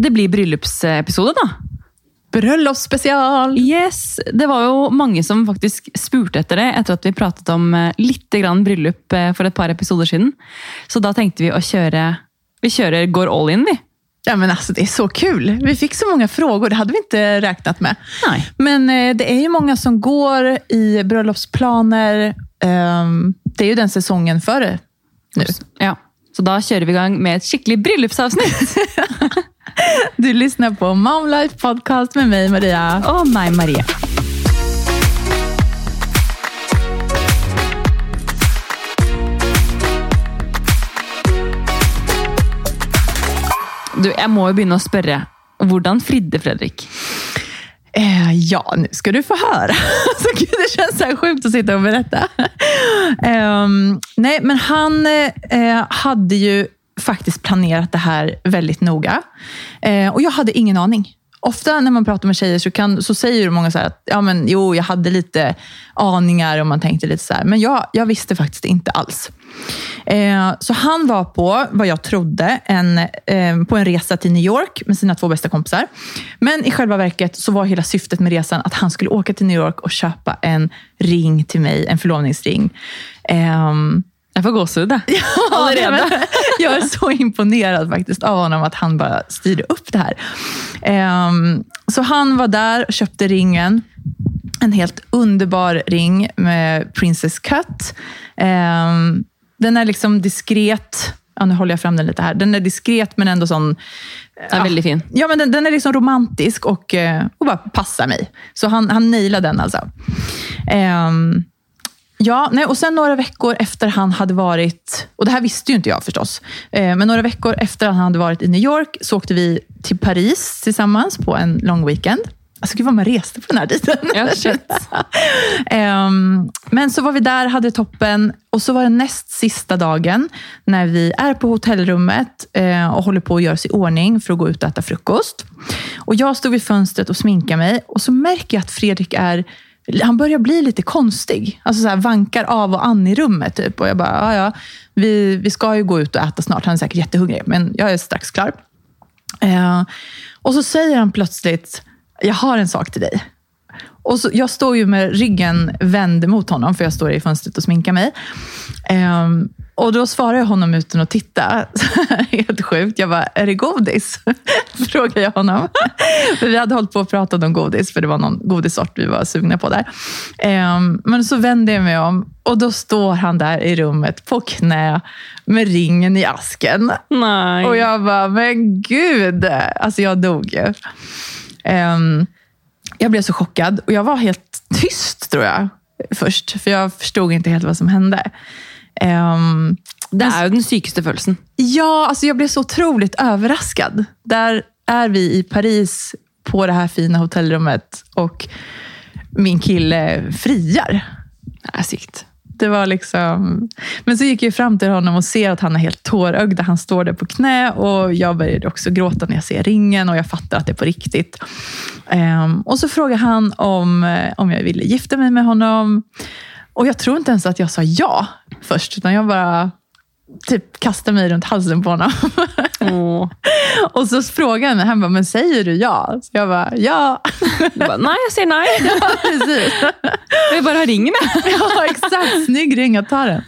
det blir bryllupsepisode, da. Bröllopsspecial! Yes, Det var jo mange som faktisk spurte etter det etter at vi pratet om eh, litt grann bryllup eh, for et par episoder siden. Så da tenkte vi å kjøre Vi kjører går all in, vi. Ja, men alltså, det är så kul. Vi fick så många frågor, det hade vi inte räknat med. Nej. Men eh, det är ju många som går i bröllopsplaner. Ehm, det är ju den säsongen före nu. Ja. Så da kjører vi i gang med et skikkelig bryllupsavsnitt. Du lyssnar på Mom Life Podcast med mig, Maria. Och mig Maria. Du, jag måste börja begynne Hur spørre. Fridde Fredrik? Eh, ja, nu ska du få höra. Så gud, det känns så här sjukt att sitta och berätta. Eh, nej, men han eh, eh hade ju faktiskt planerat det här väldigt noga. Eh, och jag hade ingen aning. Ofta när man pratar med tjejer så, kan, så säger många så här att ja, men, jo, jag hade lite aningar och man tänkte lite så här. Men jag, jag visste faktiskt inte alls. Eh, så han var på, vad jag trodde, en, eh, på en resa till New York med sina två bästa kompisar. Men i själva verket så var hela syftet med resan att han skulle åka till New York och köpa en ring till mig, en förlovningsring. Ehm, Jeg får gåsehud, jeg. Ja, jag är så imponerad faktiskt av honom att han bara styrde upp det här. Ehm, så han var där och köpte ringen. En helt underbar ring med Princess Cut. Ehm, den är liksom diskret. Ja, nu håller jag fram den lite här. Den är diskret men ändå sån... Den er veldig fin. Ja, men den, den är liksom romantisk och, eh, och bara passar mig. Så han, han nailade den alltså. Ehm, ja, nej, och sen några veckor efter han hade varit, och det här visste ju inte jag förstås, eh, men några veckor efter han hade varit i New York så åkte vi till Paris tillsammans på en lång weekend. Alltså gud vad man reste på den här tiden. Shit. Ehm, men så var vi där, hade toppen och så var det näst sista dagen när vi är på hotellrummet eh, och håller på att göra oss i ordning för att gå ut och äta frukost. Och jag stod vid fönstret och sminkar mig och så märker jag att Fredrik är han börjar bli lite konstig. Alltså så här, vankar av och an i rummet. Typ. Och jag bara, ja, ja, vi, vi ska ju gå ut och äta snart. Han är säkert jättehungrig, men jag är strax klar. Eh, och så säger han plötsligt, jag har en sak till dig. Och så, jag står ju med ryggen vänd mot honom, för jag står i fönstret och sminkar mig. Eh, och då svarar jag honom utan att titta. Helt sjukt. Jag bara, är det godis? Frågar jag honom. för vi hade hållit på och pratat om godis, för det var någon godissort vi var sugna på där. Ehm, men så vänder jag mig om och då står han där i rummet på knä med ringen i asken. Nei. Och jag bara, men gud! Alltså jag dog ju. Ehm, jag blev så chockad och jag var helt tyst tror jag först. För jag förstod inte helt vad som hände. Ehm, Det er jo den sykeste følelsen. ja, alltså jag blev så otroligt överraskad. Där är vi i Paris på det här fina hotellrummet och min kille friar. Sykt. Det var liksom... Men så gick jag fram till honom och ser att han är helt tårögd. Han står där på knä och jag började också gråta när jag ser ringen och jag fattar att det är på riktigt. Ehm, och så frågar han om, om jag ville gifta mig med honom. Och jag tror inte ens att jag sa ja först, utan jag bara typ kastade mig runt halsen på honom. Åh. och så frågade han mig, han bara, men säger du ja? Så jag bara, ja. Du bare, Nei, jeg sier nei. Precis. Jeg vil bare ha ringen. Ja, exakt. Snygg ring, jag tar den.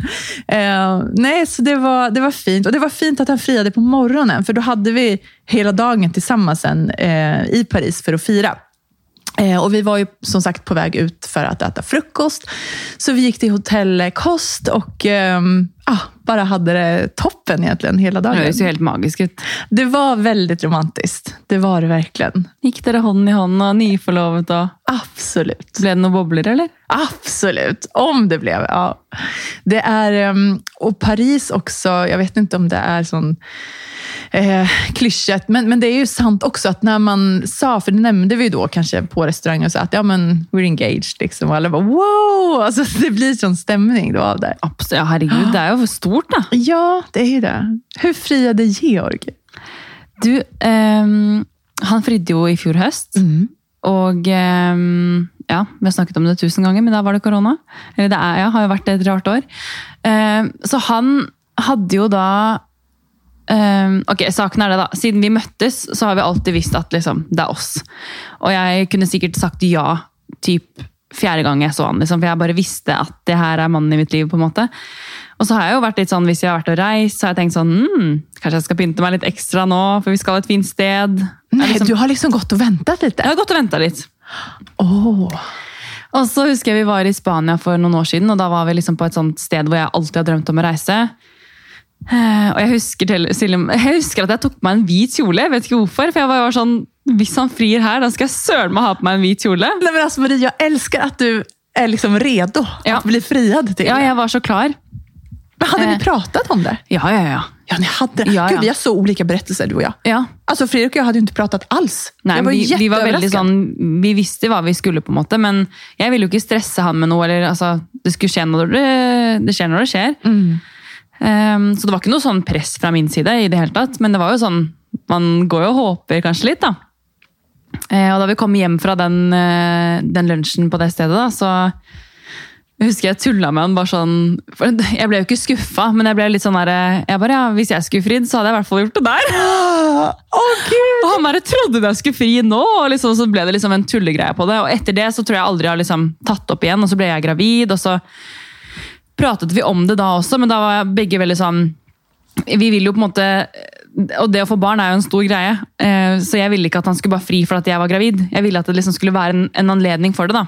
Eh, nej, så det var, det var fint. Och det var fint att han friade på morgonen, för då hade vi hela dagen tillsammans sen, eh, i Paris för att fira. Eh, och Vi var ju som sagt på väg ut för att äta frukost. Så vi gick till hotellkost och ah, bara hade det toppen egentligen hela Det dagen. høres jo helt magisk ut. Det var väldigt romantiskt. Det var det verkligen. Gikk dere hånd i hånd og nyforlovet og Absolut. Ble det noen bobler, eller? Absolut, om det blev. Ja. Det är, ehm, och Paris också, jag vet inte om det är sån eh, klyschat, men, men det är ju sant också att när man sa, för det nämnde vi ju då kanske på restaurangen, och sa att ja, men we're engaged. Liksom, och alla bara wow! Alltså, det blir sån stämning då av det. Absolutt. Ja, herregud, det jo for stort, da. Ja, det är ju det. Hur friade Georg? Du, ehm, han fridde jo i fjor høst. Og ehm, ja, vi har snakket om det tusen ganger, men da var det korona. Eller det er, ja, har jo vært et rart år. Ehm, så han hadde jo da Ehm, ok, saken er det da. Siden vi møttes, så har vi alltid visst at liksom, det er oss. Og jeg kunne sikkert sagt ja typ fjerde gang jeg så han, liksom, for jeg bare visste at det her er mannen i mitt liv. på en måte. Og så har jeg jo vært litt sånn, Hvis jeg har vært og reist, så har jeg tenkt sånn hmm, Kanskje jeg skal pynte meg litt ekstra nå, for vi skal et fint sted. Nej, liksom, du har liksom gått och väntat lite. jeg har gått og venta litt. Åh. Og så husker jeg vi var i Spania for noen år siden, og da var vi liksom på et sånt sted hvor jeg alltid har drømt om å reise. Eh, Og jeg husker, til, jeg husker at jeg tok på meg en hvit kjole. Jeg vet ikke hvorfor. For jeg var sånn, hvis han frir her, da skal jeg søren meg ha på meg en hvit kjole. Nej, men alltså Marie, jag älskar att du är liksom redo Ja. att bli friad till Ja, jeg var så klar. Men hade ni Eh. pratat om det? Ja, ja, ja. Ja, ni hade. Ja, Gud, ja. vi har så olika berättelser du och jag. ja. Alltså Fredrik och jag hade ju inte pratat alls. Nei, jag var vi, vi var jätteöverraskad. sånn, vi visste hva vi skulle, på en måte, men jeg ville jo ikke stresse han med noe. eller altså, Det skulle skje når det, det skjer når det skjer. Mm. Ehm, så det var ikke noe sånn press fra min side, i det hele tatt, men det var jo sånn Man går jo og håper kanskje litt, da. Eh, og da vi kom hjem fra den, eh, den lunsjen på det stedet, da, så husker jeg tulla med han bare sånn Jeg ble jo ikke skuffa, men jeg ble litt sånn der, jeg bare, ja, hvis jeg skulle fridd, så hadde jeg i hvert fall gjort det der. Åh, Gud! Og han bare trodde jeg skulle fri nå, og liksom, så ble det liksom en tullegreie på det. Og etter det så tror jeg aldri jeg har liksom tatt opp igjen, og så ble jeg gravid, og så pratet vi om det da også, men da var begge veldig sånn Vi vil jo på en måte Og det å få barn er jo en stor greie, eh, så jeg ville ikke at han skulle bare fri for at jeg var gravid. Jeg ville at det liksom skulle være en, en anledning for det, da.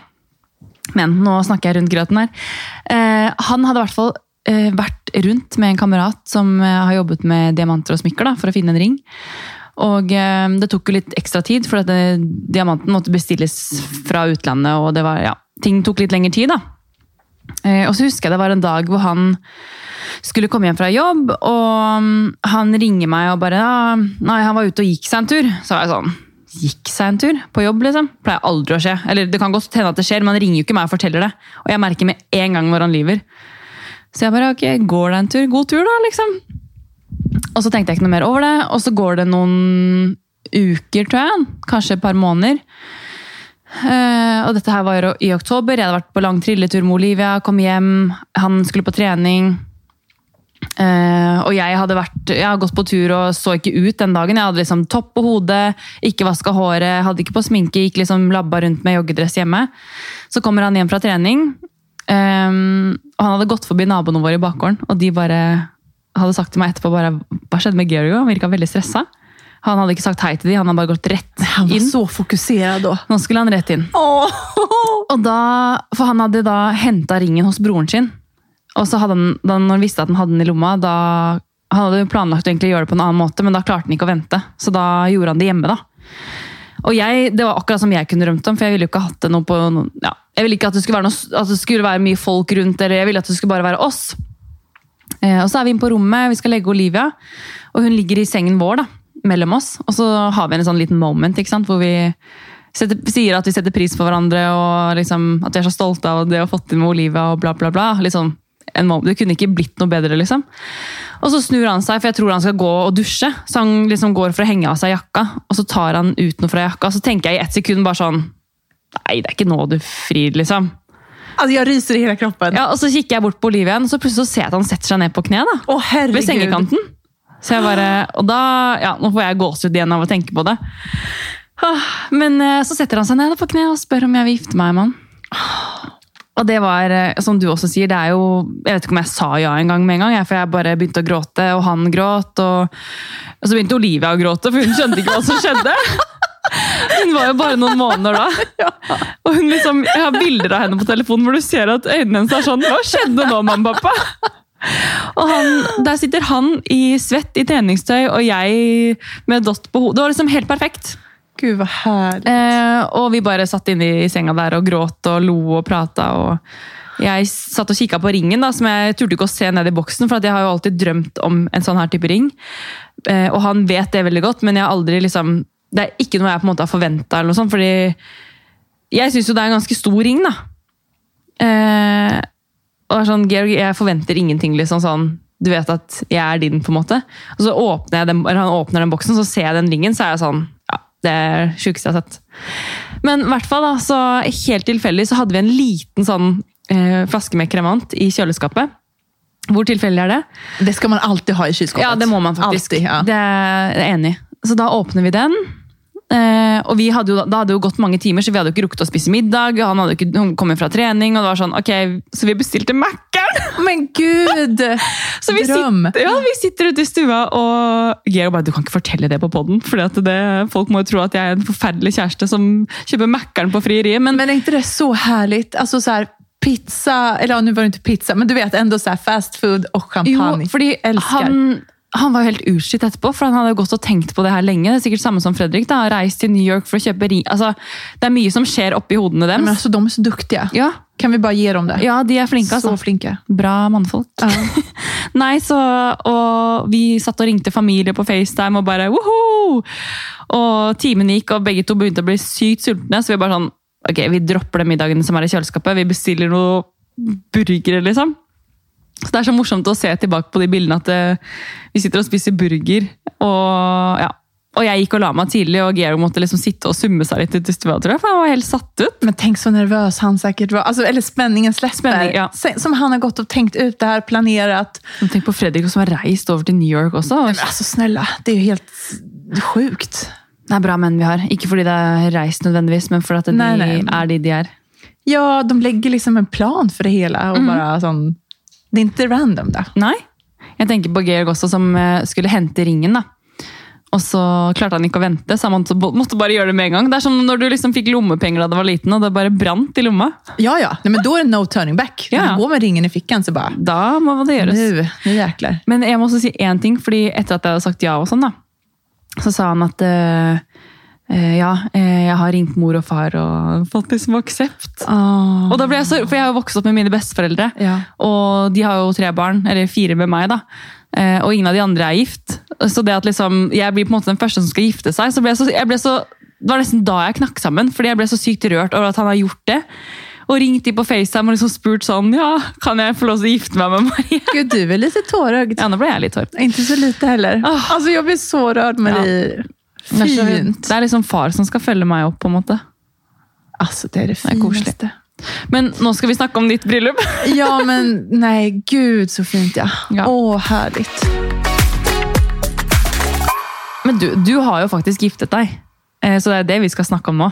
Men nå snakker jeg rundt grøten her. Eh, han hadde i hvert fall eh, vært rundt med en kamerat som eh, har jobbet med diamanter og smykker da, for å finne en ring. Og eh, det tok jo litt ekstra tid, for at det, diamanten måtte bestilles fra utlandet, og det var, ja, ting tok litt lengre tid. da. Eh, och så husker det var en dag hvor han skulle komma hem från jobb, och mm, han ringer mig och bara ah, nej han var ute och gick seg en tur. Så var jeg sånn Gikk seg en tur på jobb, liksom? Pleier aldri å skje. Eller det kan godt hende at det skjer, men han ringer jo ikke meg og forteller det. Och jag märker med en gång når han lyver. Så jag bara, ok, går det en tur? God tur, då? liksom. Och så tänkte jag inte noe mer över det, Och så går det noen uker, tror jag. Kanske ett par månader. Eh, uh, og dette her var jo i oktober. Jeg hadde vært på lang trilletur med Olivia, kom hjem. Han skulle på trening. Uh, eh, og jeg hadde vært, jeg hadde gått på tur og så ikke ut den dagen. Jeg hadde liksom topp på hodet, ikke vaska håret, hadde ikke på sminke, gikk liksom labba rundt med joggedress hjemme. Så kommer han hjem fra trening, um, ehm, og han hadde gått forbi naboene våre i bakgården. Og de bare hadde sagt til meg etterpå bare, hva skjedde med Georgio? Han virka veldig stressa. Han hadde ikke sagt hei til de, han hadde bare gått rett Han var inn. så fokuserad då. Nå skulle han rett inn. Åh. Og da, for han hadde da henta ringen hos broren sin. Og så hadde han, da når han visste at han hadde den i lomma, da Han hadde jo planlagt egentlig gjøre det på en annen måte, men da klarte han ikke å vente. Så da gjorde han det hjemme, da. Og jeg, Det var akkurat som jeg kunne drømt om, for jeg ville jo ikke hatt det noe på ja, Jeg ville ikke at det skulle være noe, at det skulle være mye folk rundt, eller jeg ville at det skulle bare være oss. Eh, og så er vi inne på rommet, vi skal legge Olivia, og hun ligger i sengen vår da, mellom oss. Og så har vi en sånn liten moment ikke sant, hvor vi setter, sier at vi setter pris på hverandre, og liksom, at vi er så stolte av det å ha fått med Olivia, og bla, bla, bla. Liksom, en moment. Det kunne ikke blitt noe bedre, liksom. Og så snur han seg, for jeg tror han skal gå og dusje. Så han liksom går for å henge av seg jakka, og så tar han ut noe fra jakka. Så tenker jeg i ett sekund bare sånn Nei, det er ikke nå du frir, liksom. Alltså jag ryser i hela kroppen. Ja, og så kikker jeg bort på Olivia, og så plutselig så ser jeg at han setter seg ned på kne. da. Åh herregud. Ved sengekanten. Så jeg bare, og da, ja, Nå får jeg gåsehud igjen av å tenke på det. Ah, Men eh, så setter han seg ned på kne og spør om jeg vil gifte meg med han. Og det var, eh, som du også sier, det er jo Jeg vet ikke om jeg sa ja en gang med en gang, for jeg bare begynte å gråte, og han gråt. Og, og så begynte Olivia å gråte, for hun skjønte ikke hva som skjedde. Hun var jo bare noen måneder da. Og hun liksom, Jeg har bilder av henne på telefonen hvor du ser at øynene hennes er sånn Hva skjedde nå, mamma og pappa? Og han, Der sitter han i svett i treningstøy, og jeg med dott på hodet. Det var liksom helt perfekt. Gud vad härligt. Eh, og vi bare satt inne i senga der og gråt og lo og prata. Og jeg satt og kikka på ringen, da, som jeg turte ikke å se ned i boksen, for jeg har jo alltid drømt om en sånn her type ring. Eh, og han vet det veldig godt, men jeg har aldri liksom det er ikke noe jeg på en måte har forventa, fordi jeg syns jo det er en ganske stor ring, da. Eh, og er sånn, Georg, jeg forventer ingenting, liksom sånn Du vet at jeg er din, på en måte. Og så åpner jeg den, han åpner den boksen, så ser jeg den ringen, så er jeg sånn Ja, det er det sjukeste jeg har sett. Men i hvert fall, da, så helt tilfeldig så hadde vi en liten sånn eh, flaske med kremant i kjøleskapet. Hvor tilfeldig er det? Det ska man alltid ha i kylskåpet. Ja, det må man faktisk. Alltid, ja. Det er jeg enig i. Så da åpner vi den. Eh, og vi hadde jo, Da hadde jo gått mange timer, så vi hadde jo ikke rukket å spise middag. Han hadde ikke hun kom fra trening, og det var sånn, ok, så vi bestilte Mækkern! Men gud! Så vi Drøm. sitter, ja, vi sitter ute i stua, og Georg bare Du kan ikke fortelle det på poden, for folk må jo tro at jeg er en forferdelig kjæreste som kjøper Mækkern på frieriet. Men, Men är inte det så härligt? Alltså så här, pizza, eller ja, nu var det inte pizza, men du vet ändå så fast food och champagne. jo, Älskar. han, han var helt utslitt etterpå, for han hadde jo gått og tenkt på det her lenge. Det er sikkert samme som Fredrik. da, Reist til New York for å kjøpe ri... Altså, det er mye som skjer oppi hodene deres. men alltså, de är så duktiga. Ja, Kan vi bara ge dem det? ja, de er flinke, så altså. flinka. Bra mannfolk. Ja. Nei, så, og vi satt og ringte familie på FaceTime og bare woho! Og timen gikk, og begge to begynte å bli sykt sultne. Så vi bare sånn Ok, vi dropper den middagen som er i kjøleskapet. Vi bestiller noe burgere, liksom. Så Det er så morsomt å se tilbake på de bildene at eh, vi sitter og spiser burger. Og ja. Og jeg gikk og la meg tidlig, og Gero måtte liksom sitte og summe seg litt stua. tror jeg, For han var helt satt ut. Men tänk så nervös han säkert var. Alltså, eller spänningen släpper. Spänning, ja. Som han har gått och tänkt ut det här, planerat. Men Tenk på Fredrik som har reist over til New York også. Men alltså snälla, det är ju helt sjukt. Det er bra menn vi har. Ikke fordi det er reist nødvendigvis, men fordi at de Nei, nei. er de de er. Ja, de lägger liksom en plan för det hela. Och bara sån, det är inte random då. Nei. Jeg tenker på Georg også, som eh, skulle hente ringen. da. Og så klarte han ikke å vente, så han måtte bare gjøre det med en gang. Det er som når du liksom fikk lommepenger da du var liten, og det bare brant i lomma. Ja, ja. Nej, men då är det no turning back. Ja. När du går med ringen i fickan så bara, Da må det gjøres. nu, nu jäklar. Men jeg må også si én ting, fordi etter at jeg hadde sagt ja, og sånn da, så sa han at eh, eh, ja, eh, jeg har ringt mor og far og fått liksom aksept. Oh. Og da ble jeg så, For jeg har vokst opp med mine besteforeldre, Ja. og de har jo tre barn, eller fire med meg. da. Eh, og ingen av de andre er gift. Så det at liksom, jeg blir på måte den første som skal gifte seg, så ble jeg så, jeg ble så, det var nesten da jeg knakk sammen. Fordi jeg ble så sykt rørt over at han har gjort det. Og ringt de på FaceTime og liksom spurt sånn ja, kan jeg få lov til å gifte meg med Maria. Gud, du är lite tårögd. Ja, nå ble jeg litt tårlig. Inte så lite heller. Ah. Alltså jag blir så rörd Marie. Det så, Fint. det er liksom far som skal følge meg opp, på en måte. Alltså det är det är koselig. finaste. Men nå skal vi snakke om ditt bryllup. Ja, men nej, gud så fint ja. Ja. Åh, härligt. Men du, du har jo faktisk giftet deg, Eh, så det er det vi skal snakke om nå.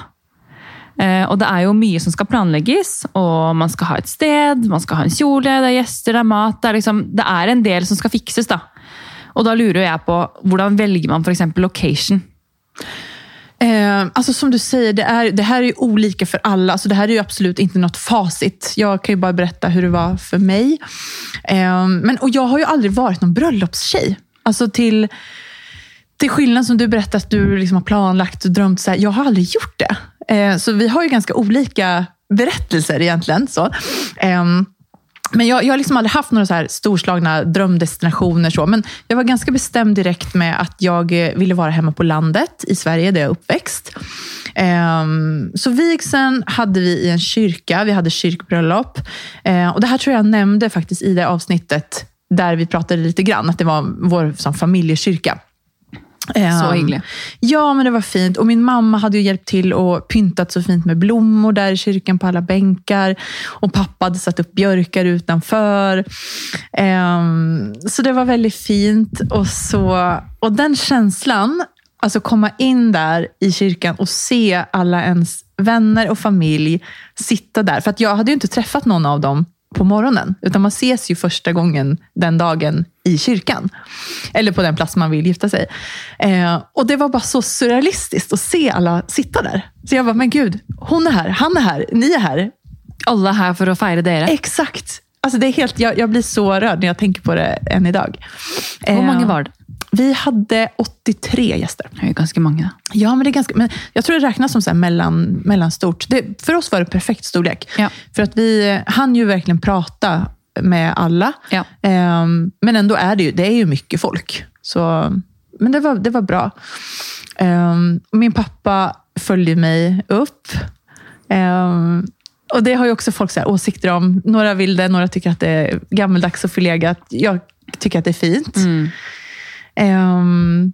Eh, Og det er jo mye som skal planlegges, og man skal ha et sted, man skal ha en kjole, det er gjester, det er mat. Det er, liksom, det er en del som skal fikses. da. Og da lurer jeg på, hvordan velger man f.eks. location? Eh, alltså som du säger, det, är, det här är ju olika för alla. Alltså det här är ju absolut inte något facit. Jag kan ju bara berätta hur det var för mig. Eh, men, och jag har ju aldrig varit någon bröllopstjej. Alltså till, till skillnad som du berättade att du liksom har planlagt och drömt. Så här, jag har aldrig gjort det. Eh, så vi har ju ganska olika berättelser egentligen. Så. Eh, men jag, jag har liksom aldrig haft några så här storslagna drömdestinationer. Så. Men jag var ganska bestämd direkt med att jag eh, ville vara hemma på landet i Sverige, där jag är uppväxt. Um, så vigseln hade vi i en kyrka. Vi hade kyrkbröllop. Uh, och det här tror jag nämnde faktiskt i det avsnittet där vi pratade lite grann, att det var vår som familjekyrka. Ehm, Så hyggelig. Ja, men det var fint. Och min mamma hade ju hjälpt till och pyntat så fint med blommor där i kyrkan på alla bänkar. Och pappa hade satt upp björkar utanför. Ehm, så det var väldigt fint. Och, så, och den känslan, alltså komma in där i kyrkan och se alla ens vänner och familj sitta där. För att jag hade ju inte träffat någon av dem på morgonen. Utan man ses ju första gången den dagen i kyrkan. Eller på den plats man vill gifta sig. Eh, och det var bara så surrealistiskt att se alla sitta där. Så jag bara, men gud, hon är här, han är här, ni är här. Alle er her for å feire dere. Exakt. Alltså det är helt, jag, jag blir så rörd när jag tänker på det än idag. Hvor Eh, mange var det? Vi hade 83 gäster. Det jo ganske mange. da. Ja, men det är ganska, men jag tror det räknas som så här mellan, mellanstort. Det, för oss var det perfekt storlek. Ja. För att vi hann ju verkligen prata med alla. Ja. Ehm, men ändå är det ju, det är ju mycket folk. Så, men det var, det var bra. Och min pappa följde mig upp. Ehm, och det har ju också folk så åsikter om. Några vill det, några tycker att det är gammeldags och förlegat. Jag tycker att det är fint. Mm. Um,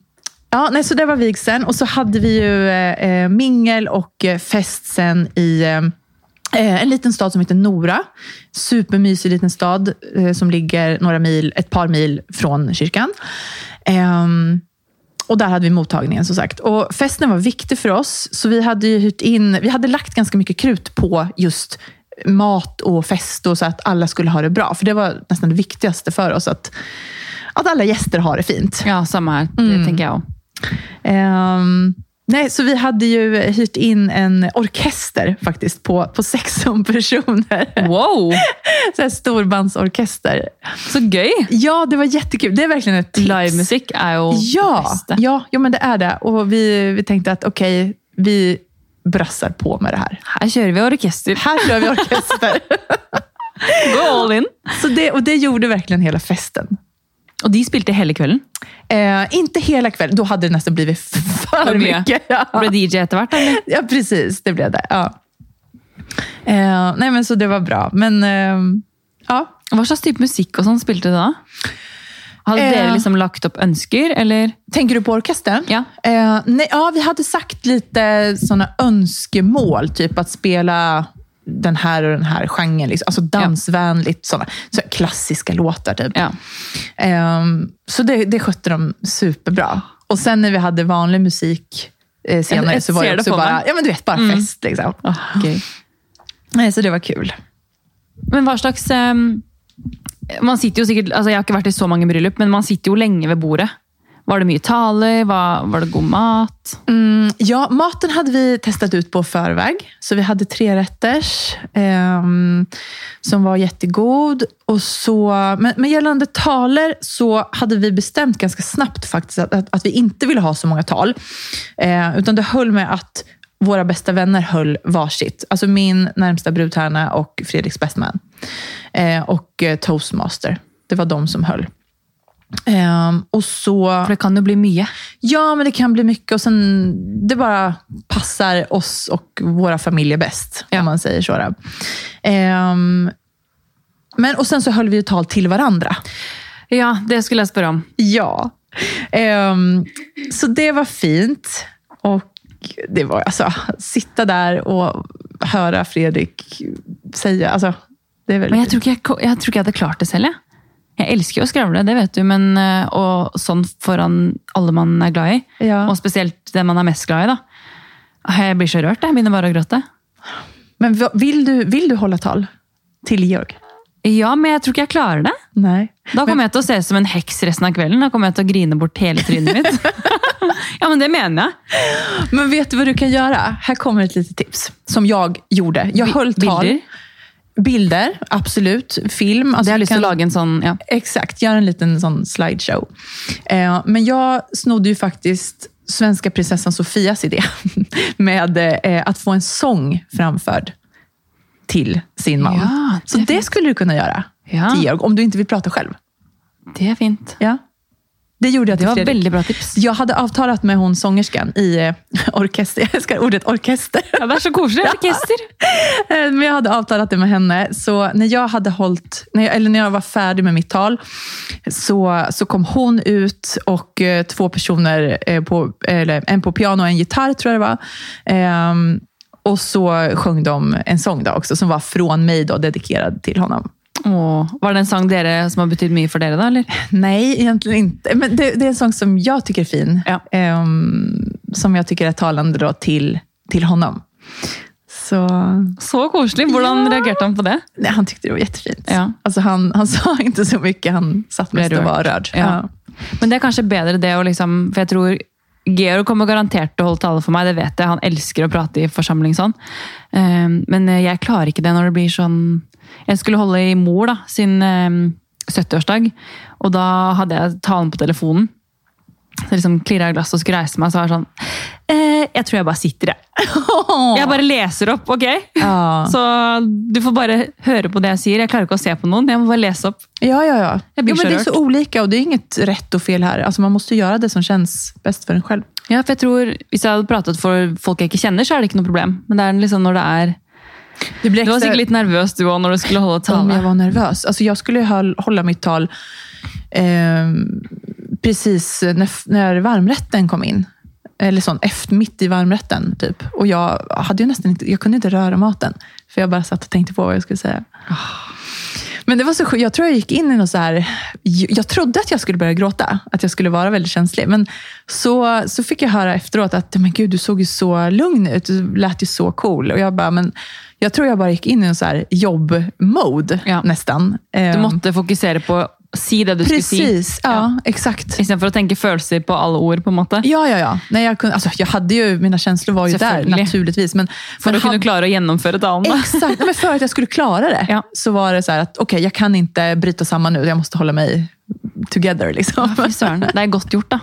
ja, nej, så det var vigseln. Och så hade vi ju eh, eh mingel och eh, fest sen i, eh, eh, en liten stad som heter Nora. Supermysig liten stad eh, som ligger några mil, ett par mil från kyrkan. Um, och där hade vi mottagningen som sagt. Och festen var viktig för oss, så vi hade ju hyrt in, vi hade lagt ganska mycket krut på just mat och fest och så att alla skulle ha det bra. För det var nästan det viktigaste för oss, att, att alla gäster har det fint. Ja, samma här. Det tänker jag. Ehm, nej, så vi hade ju hyrt in en orkester faktiskt på, på 16 personer. Wow, Så här storbandsorkester. så gøy! Ja, det var jättekul. Det är verkligen ett tips. Livemusikk er jo Ja, det beste. ja, ja, men det är det. Och vi, vi tänkte att okej, vi brassar på med det här. Her kjører vi orkester. Här kör vi orkester. Go all in. så det, och det gjorde verkligen hela festen. Og de spilte hele kvelden. Eh, inte hela kvällen, då hade det nästan blivit för För mycket. Ja. Ble DJ eller? ja, precis. Det blev det. Ja. Eh, nej, men så det var bra. Men eh, ja, Hva slags type musikk og sånn spilte dere da? Hadde Eh. dere liksom lagt opp ønsker, eller? Tänker du på orkestern? Ja. Eh, nej, ja, vi hade sagt lite såna önskemål, typ att spela den här och den här genren. Liksom. Alltså dansvänligt, såna, så här klassiska låtar. Typ. Ja. Ehm, så det, det skötte de superbra. Och sen när vi hade vanlig musik eh, senare Jag- jag så var det också bara, mig. ja, men du vet, bara Mm. fest. Liksom. Gøy. Nej, så det var kul. Men hva slags ehm, Man sitter jo sikkert altså Jeg har ikke vært i så mange bryllup, men man sitter jo lenge ved bordet. Var det mycket taler? Var, var det god mat? Mm, ja, maten hade vi testat ut på förväg. Så vi hade tre rätters eh, som var jättegod. Och så, men, men gällande taler så hade vi bestämt ganska snabbt faktiskt att, att, att vi inte ville ha så många tal. Eh, utan det höll med att våra bästa vänner höll varsitt. Alltså min närmsta brudtärna och Fredriks bestman. Eh, och eh, toastmaster. Det var de som höll. Ehm, och så... For det kan jo bli mye. Ja, men det kan bli mycket och sen det bara passar oss och våra familjer bäst, Ja. om man säger så. Ehm, men, och sen så höll vi ju tal till varandra. Ja, det skulle jeg spørre om. Ja. Ehm, så det var fint. Och det var alltså, sitta där och höra Fredrik säga, alltså, det är väldigt Men jeg tror ko- jeg, tror ikke jeg hadde klart det selv. Jeg. elsker jo å skravle, det vet du, men, eh, og sånn foran alle man er glad i. Ja. Og spesielt den man er mest glad i. da. Jeg blir så rørt. Jeg begynner bare å gråte. Men vill du, vill du hålla tal till Georg? Ja, men jeg tror ikke jeg klarer det. Nej. Da kommer jeg til å se ut som en heks resten av kvelden. Da kommer jeg til å grine bort hele trynet mitt. ja, men det mener jeg. Men vet du vad du kan göra? Här kommer ett litet tips som jag gjorde. Jag höll tal. bilder? Bilder, absolut. Film. Det Alltså har du lyst til kan- lage en sånn ja. Exakt, gör en liten sån slideshow. Eh, men jag snodde ju faktiskt svenska prinsessan Sofias idé med eh, att få en sång framförd till sin man. Ja, det Så är det skulle du kunna göra Ja. till Georg, om du inte vill prata själv. Det er fint. Ja. Det gjorde jag Det till var Fredrik. veldig bra tips. Jag hade avtalat med hon sångerskan i eh, orkester. Jag älskar ordet orkester. Ja, Det så koselig. Orkester. Eh, Men jag hade avtalat det med henne. Så när jag hade hållit, när jag, eller när jag var färdig med mitt tal, så, så kom hon ut och eh, två personer, eh, på, eller en på piano och en gitarr tror jag det var. Ehm, och så sjöng de en sång då också, som var från mig, då, dedikerad till honom. Åh, var det en sang dere, som har for dere, da? eller? Nej, egentligen inte. Men det, det är en sång som jag tycker är fin. Ja. Ehm, som jag tycker är talande då till, till honom. Så Så koselig. Hvordan Ja. reagerte han på det? nej, han tyckte det var jättefint. Ja. Alltså han, han sa inte så mycket, han satt mest och var rörd. Ja. Men det er kanskje bedre det å liksom For jeg tror Georg kommer garantert til å holde tale for meg, det vet jeg. Han elsker å prate i forsamling sånn. Um, men eh, jeg klarer ikke det når det blir sånn Jeg skulle holde i mor da, sin um, 70-årsdag, og da hadde jeg talen på telefonen. Så liksom klirra i glasset og skulle reise meg, så var jeg sånn eh, Jeg tror jeg bare sitter, jeg. Jeg bare leser opp, ok? Ja. Så du får bare høre på det jeg sier. Jeg klarer ikke å se på noen. Jeg må bare lese opp. Ja, ja, ja. Jag Jo, men det är så olika och det är inget rätt och fel här. Alltså man måste göra det som känns bäst för en själv. Ja, for jeg tror Hvis jeg hadde pratet for folk jeg ikke kjenner, så er det ikke noe problem. Men det er liksom når det er Det blir Du var extra sikkert litt nervøs du òg når du skulle holde om jag var nervös. Alltså jag skulle hålla mitt tal ehm, precis när, när varmrätten kom in. eller sån, efter, mitt i varmrätten. Typ. Och jag, hade ju nästan inte, jag kunde inte röra maten, för jag bara satt och tänkte på vad jag skulle säga. Men det var så sjukt. Jag tror jag gick in i något så här... Jag trodde att jag skulle börja gråta, att jag skulle vara väldigt känslig. Men så, så fick jag höra efteråt att men gud, du såg ju så lugn ut. Du lät ju så cool. Och jag bara, men jag tror jag bara gick in i en så här jobb-mode Ja. nästan. Du Ehm, måtte fokusere på å si det du skulle si, Precis, ja, exakt. istedenfor å tenke følelser på alle ord. på måte. Ja, ja, ja. Nej, jag, kunde, alltså, jag hade ju, mina känslor var ju där naturligtvis. Men, For men å kunne hade- klare å gjennomføre talen. Exakt, men för att jag skulle klara det Ja. så var det så här att okej, jag kan inte bryta samman nu. Jag måste hålla mig together. Liksom. Søren, det er godt gjort, da.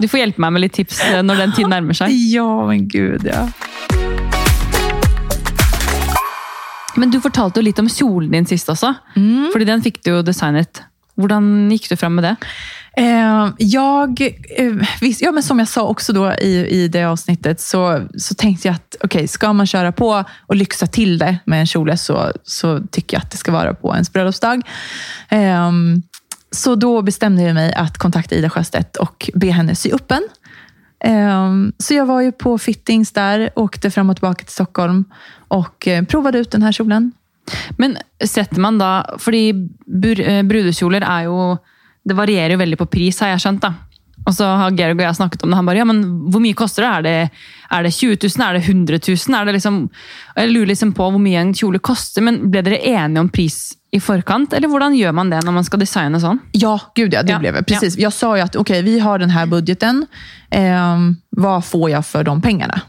Du får hjelpe meg med litt tips eh, når den tid nærmer seg. Ja, men gud ja. Men du fortalte jo litt om kjolen din sist også. Fordi den fikk du jo designet. Hvordan gikk du fram med det? Eh, jag, eh, visst, ja, men som jag sa också då i, i det avsnittet så, så tänkte jag att okej, ska man köra på och lyxa till det med en kjol så, så tycker jag att det ska vara på ens bröllopsdag. Eh, så då bestämde jag mig att kontakta Ida Sjöstedt och be henne sy upp en. Ehm, så jag var ju på fittings där, åkte fram och tillbaka till Stockholm och eh, provade ut den här kjolen. Men sätter man då, för eh, brudkjolar är ju, Det varierar ju väldigt på pris, har jag känt. Och så har Georg och jag snackat om det. Han bara, ja, men hur mycket kostar det? Är det, är det 20 000? Är det 100 000? Är det liksom, jag lurar liksom på hur mycket en kjol kostar, Men blev ni eniga om pris i forkant, eller hvordan gjør man det når man skal designe sånn? Ja, gud ja, det Ja, blev det. Precis. Jag sa ju att okej, vi har den här budgeten. Ehm, vad får jag för de pengarna?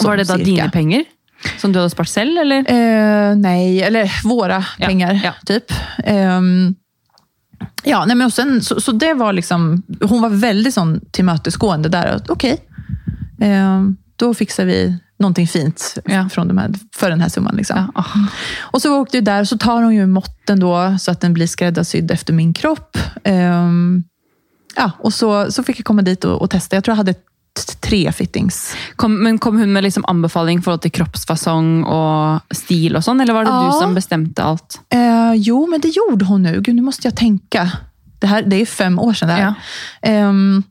Så var det da cirka. dine penger? Som du hadde spart selv, eller? Eh, nej, eller våra Ja, pengar, ja. typ. Ehm, ja, nej, men och sen, så, så det var liksom, hon var väldigt sån tillmötesgående där. Okej, ehm, då fixar vi någonting fint Ja. från de här, för den här summan. Liksom. Ja, ah. Och så åkte vi där, så tar hon ju måtten då, så att den blir skräddarsydd efter min kropp. Ehm, ja, och så, så fick jag komma dit och, och testa. Jag tror jag hade tre fittings. Kom, men kom hun med liksom anbefaling i forhold til kroppsfasong og stil og sånn, eller var det Ja. du som bestemte alt? Eh, jo, men det gjorde hon nu. Gud, nu måste jag tänka. Det, här, det är fem år sedan det här. Ja. Ehm,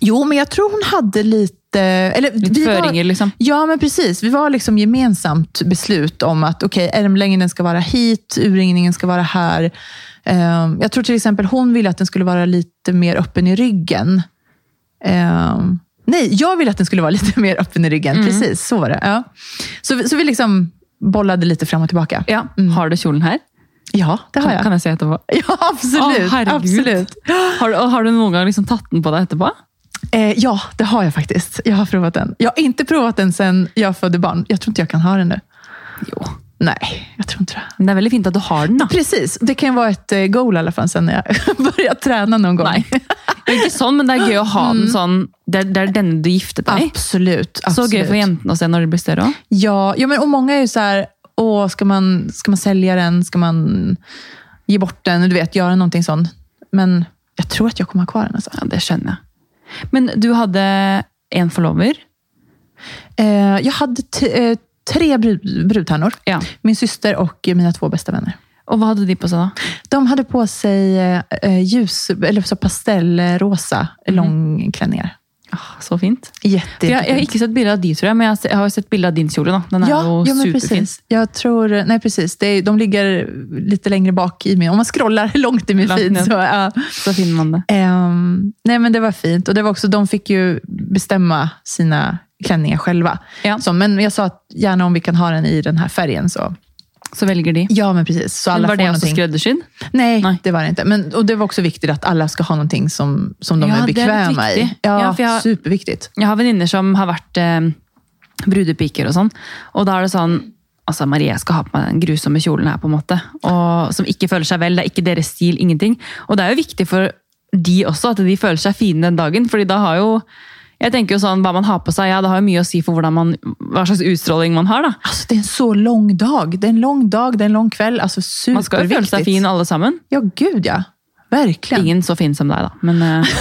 jo, men jag tror hon hade lite... Eller, vi var- liksom? Ja, men precis. Vi var liksom gemensamt beslut om att okej, ärmlängden ska vara hit, urringningen ska vara här. Ehm, jag tror till exempel hon ville att den skulle vara lite mer öppen i ryggen. Ehm, nej, jag ville att den skulle vara lite mer öppen i ryggen. Precis, så var det. Ja. Så, så vi liksom bollade lite fram och tillbaka. Ja. Har du kjolen her? Ja, det har Kan, jag. kan jeg se etterpå? Ja, absolut. Herregud. absolut. Har har du noen gang liksom tatt den på deg etterpå? Eh, ja, det har jag faktiskt. Jag har provat den. Jag har inte provat den sen jag födde barn. Jag tror inte jag kan ha den nu. Jo. Nej, jag tror inte det. Men det er veldig fint at du har den. Precis, det kan vara ett eh, goal i alla fall sen när jag börjar träna någon gång. Nei. Ikke sånn, men det er gøy å ha den sånn Det er, det er denne du giftet deg i. Absolut. Så absolut. gøy for jentene å se når de blir større òg. Ja, ja men, och många är ju så här, åh, ska man, ska man sälja den? Ska man ge bort den? Du vet, göra någonting sånt. Men jag tror att jag kommer ha kvar den. Alltså. Ja, det skjønner jeg. Men du hadde en forlover. Eh, jag hade eh, tre brud, brudtärnor. Ja. Min syster och mina två bästa vänner. Og hva hadde de på seg da? De hade på sig eh, ljus, eller så pastellrosa långklänningar. Ah, så fint. Jätte, jeg, jeg har ikke sett bilde av de, tror jeg, men jeg har sett bilde av din kjole. da. Den Ja, jo ja superfin. precis. Jag tror, nej precis, det är, de ligger lite längre bak i min, om man scrollar långt i min feed. ner. Så, ja. Så finner man det. Ehm, nej men det var fint. Och det var också, de fick ju bestämma sina klänningar själva. Ja. Så, men jag sa att gärna om vi kan ha den i den här färgen. Så. Så velger de. Ja, men precis. Så Men alla var får det någonting. skreddersydd? Nej, Nej. det var det inte. Men, och det var också viktigt att alla ska ha någonting som, som de Ja, är det är bekväma i. viktigt. Ja, Ja, för jag- superviktigt. Jeg har venninner som har vært eh, brudepiker og sånn. Og da er det sånn altså Marie jeg skal ha på den grusomme kjolen her, på måte. Og Som ikke føler seg vel. Det er ikke deres stil, ingenting. Og det er jo viktig for de også, at de føler seg fine den dagen. fordi da har jo jeg tenker jo sånn, Hva man har på seg, ja, det har jo mye å si for hvordan man, hva slags utstråling man har. da. Alltså, det är en så lång dag. Det är en lång dag, det är en lång kväll. Alltså, Man skal jo føle superviktigt. seg fin alle sammen. Ja, gud ja. Verkligen. Ingen så fin som deg, da. Men eh,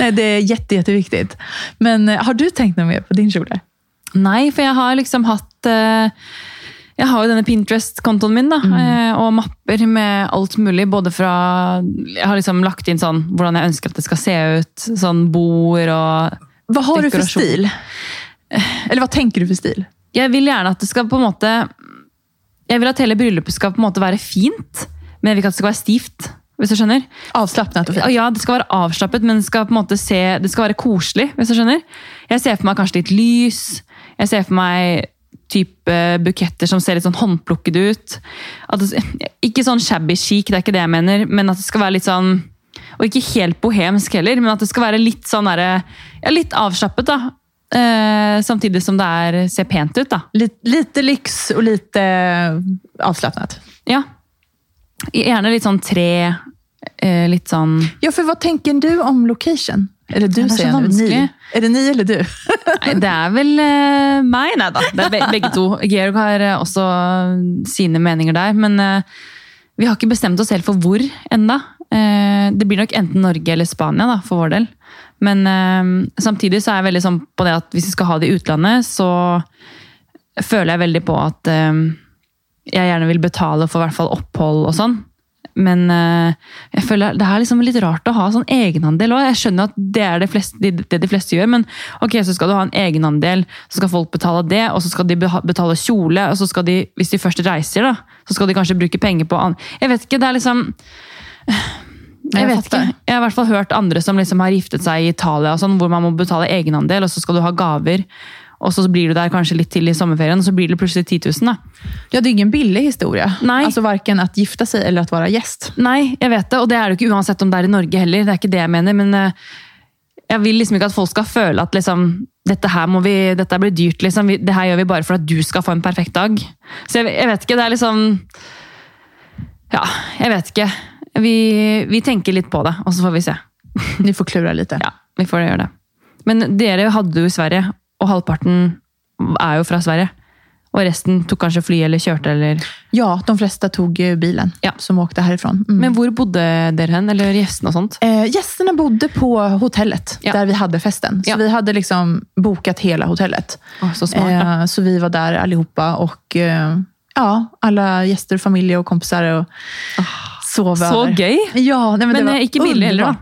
Nej, det är jätte, jätteviktigt. Men eh, har du tänkt något mer på din kjol? Nei, for jeg har liksom hatt eh, Jeg har jo denne Pinterest-kontoen min, da, eh, og mapper med alt mulig. Både fra Jeg har liksom lagt inn sånn hvordan jeg ønsker at det skal se ut. Sånn bord og Vad har du för Dekoration. stil? Eller vad tänker du för stil? Jeg vil gjerne at det skal på en måte Jeg vil at hele bryllupet skal på en måte være fint, men jeg vil ikke at det skal være stivt. Hvis du skjønner? Og fint. ja, det skal være avslappet, men det skal på en måte se, det skal være koselig. hvis du skjønner. Jeg ser for meg kanskje litt lys. Jeg ser for meg type buketter som ser litt sånn håndplukket ut. Det, ikke sånn shabby chic, det er ikke det jeg mener, men at det skal være litt sånn Og ikke helt bohemsk heller, men at det skal være litt sånn derre ja, Litt avslappet, da. Eh, samtidig som det er, ser pent ut, da. Lite, lite lyx och lite avslappnat. Ja. Gjerne litt sånn tre. Eh, litt sånn Ja, för vad tänker du om location? Eller du är säger jag nu, ni. Är det ni eller du? Nei, det er vel eh, meg, nei da. Det er be begge to. Georg har eh, også sine meninger der. Men eh, vi har ikke bestemt oss helt for hvor enda. Eh, det blir nok enten Norge eller Spania da, for vår del. Men eh, samtidig så er jeg veldig sånn på det at hvis vi skal ha det i utlandet, så føler jeg veldig på at eh, jeg gjerne vil betale for i hvert fall opphold og sånn. Men eh, jeg føler det er liksom litt rart å ha sånn egenandel òg. Jeg skjønner at det er det, fleste, det, det de fleste gjør, men ok, så skal du ha en egenandel, så skal folk betale det, og så skal de betale kjole, og så skal de, hvis de først reiser, da, så skal de kanskje bruke penger på an... Jeg vet ikke, det er liksom jeg vet ikke. Jeg har i hvert fall hørt andre som liksom har giftet seg i Italia, og sånn, hvor man må betale egenandel, og så skal du ha gaver. Og så blir du der kanskje litt til i sommerferien, og så blir det plutselig 10 000. Da. Ja, det är ingen billig historia. Nej. Alltså varken att gifta sig eller att vara gäst. Nei, jeg vet det, og det er det jo ikke uansett om det er i Norge heller. Det er ikke det jeg mener, men eh, jeg vil liksom ikke at folk skal føle at liksom, dette her må vi, dette blir dyrt. Liksom. Det her gjør vi bare for at du skal få en perfekt dag. Så jeg, jeg vet ikke, det er liksom Ja, jeg vet ikke. Vi, vi tenker litt på det, og så får vi se. Ni får klura lite. Ja, vi får gjøre det. Men dere hadde det jo i Sverige, og halvparten er jo fra Sverige. Og resten tok kanskje fly eller kjørte, eller Ja, de flesta tog ju bilen Ja. som åkte härifrån. Mm. Men hvor bodde dere hen? Eller gjestene og sånt? Eh, gästerna bodde på hotellet Ja. där vi hade festen. Så Ja. vi hade liksom bokat hela hotellet. Å, så smart. Eh, så vi var där allihopa och eh, ja, alla gäster, familj och kompisar och sov Ah, Så över. gøy! Ja, nej, men, Men, det var eh, ikke billig heller.